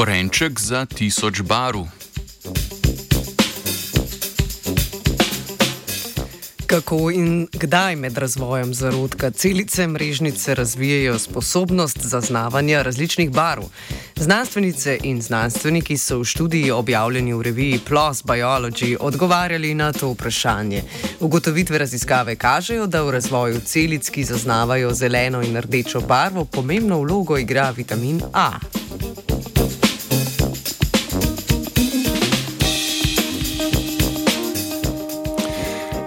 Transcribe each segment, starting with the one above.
Korenček za tisoč barv. Kako in kdaj med razvojem zarodka celice mrežnice razvijajo sposobnost zaznavanja različnih barv? Znanstvenice in znanstveniki so v študiji objavljeni v reviji PLOS Biology odgovarjali na to vprašanje. Ugotovitve raziskave kažejo, da v razvoju celic, ki zaznavajo zeleno in rdečo barvo, pomembno vlogo igra vitamin A.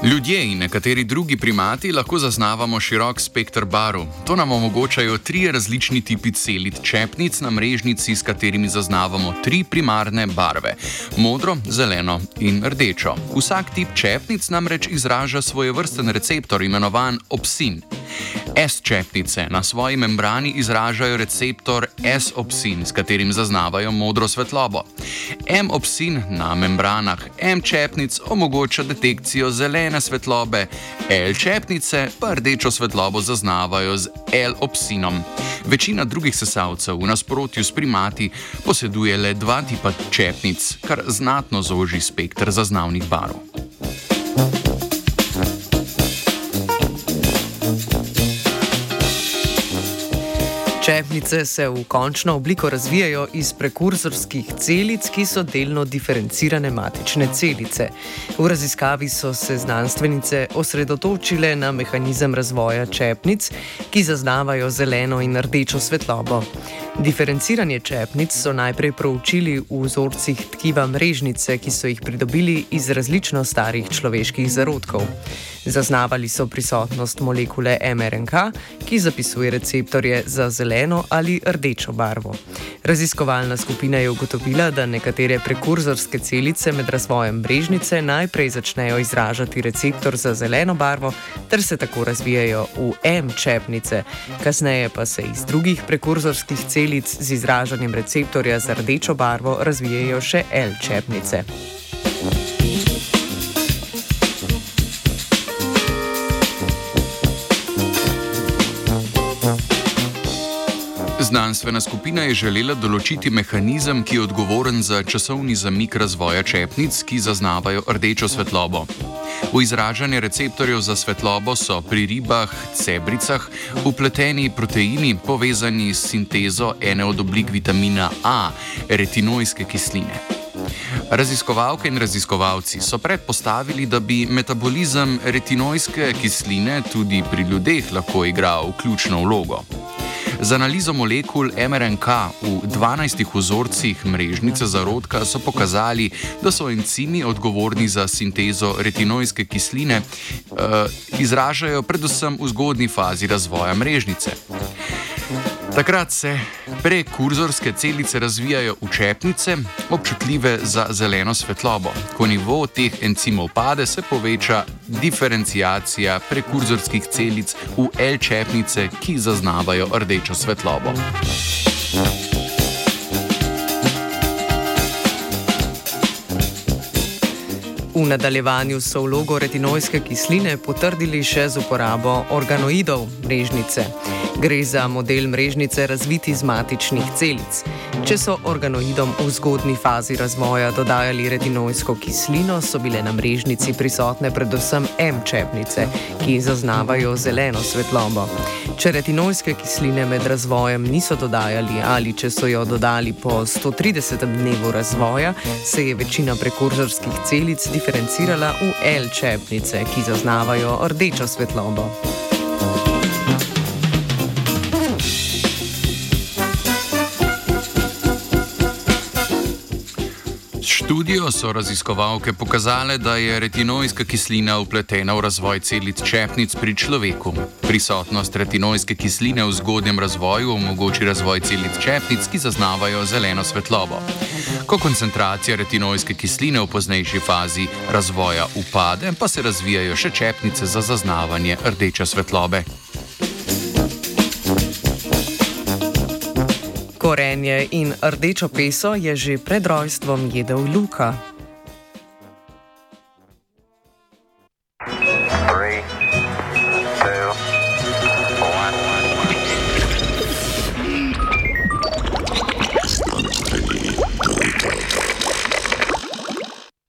Ljudje in nekateri drugi primati lahko zaznavamo širok spektr barv. To nam omogočajo tri različni tipi celic čepnic na mrežnici, s katerimi zaznavamo tri primarne barve: modro, zeleno in rdečo. Vsak tip čepnic namreč izraža svoj vrsten receptor, imenovan opsin. S-čepnice na svoji membrani izražajo receptor S-opsin, s katerim zaznavajo modro svetlobo. M-opsin na membranah M-čepnic omogoča detekcijo zelene svetlobe, L-čepnice pa rdečo svetlobo zaznavajo z L-opsinom. Večina drugih sesalcev, v nasprotju s primati, poseduje le dva tipa čepnic, kar znatno zoži spektr zaznavnih barv. Čepnice se v končno obliko razvijajo iz prekurzorskih celic, ki so delno diferencirane matične celice. V raziskavi so se znanstvenice osredotočile na mehanizem razvoja čepnic, ki zaznavajo zeleno in rdečo svetlobo. Diferenciranje čepnic so najprej proučili v vzorcih tkiva mrežnice, ki so jih pridobili iz različno starih človeških zarodkov. Zaznavali so prisotnost molekule mRNK, ki zapisuje receptorje za zeleno ali rdečo barvo. Raziskovalna skupina je ugotovila, da nekatere prekurzorske celice med razvojem mrežnice najprej začnejo izražati receptor za zeleno barvo, ter se tako razvijajo v M čepnice, kasneje pa se iz drugih prekurzorskih celic z izražanjem receptorja za rdečo barvo razvijajo še L čepnice. Znanstvena skupina je želela določiti mehanizem, ki je odgovoren za časovni zamik razvoja čepnic, ki zaznavajo rdečo svetlobo. V izražanje receptorjev za svetlobo so pri ribah, cebricah, upleteni proteini povezani s sintezo ene od oblik vitamina A, retinojske kisline. Raziskovalke in raziskovalci so predpostavili, da bi metabolizem retinojske kisline tudi pri ljudeh lahko igral ključno vlogo. Z analizo molekul MRNK v 12 vzorcih mrežnice zarodka so pokazali, da so encimi odgovorni za sintezo retinojske kisline, uh, izražajo predvsem v zgodni fazi razvoja mrežnice. Takrat se prekurzorske celice razvijajo v čepnice, občutljive za zeleno svetlobo. Ko nivo teh encimov pade, se poveča diferencijacija prekurzorskih celic v L-čepnice, ki zaznavajo rdečo svetlobo. V nadaljevanju so vlogo retinojske kisline potrdili še z uporabo organoidov mrežnice. Gre za model mrežnice razviti iz matičnih celic. Če so organoidom v zgodni fazi razvoja dodajali retinojsko kislino, so bile na mrežnici prisotne predvsem M-čepnice, ki zaznavajo zeleno svetlobo. Če retinojske kisline med razvojem niso dodajali ali če so jo dodali po 130. dnevu razvoja, se je večina prekurzorskih celic diferencirala v L-čepnice, ki zaznavajo rdečo svetlobo. Študijo so raziskovalke pokazale, da je retinojska kislina upletena v razvoj celic čepnic pri človeku. Prisotnost retinojske kisline v zgodnjem razvoju omogoči razvoj celic čepnic, ki zaznavajo zeleno svetlobo. Ko koncentracija retinojske kisline v poznejši fazi razvoja upade, pa se razvijajo še čepnice za zaznavanje rdeče svetlobe. Korenje in rdečo peso je že pred rojstvom jedel Luka.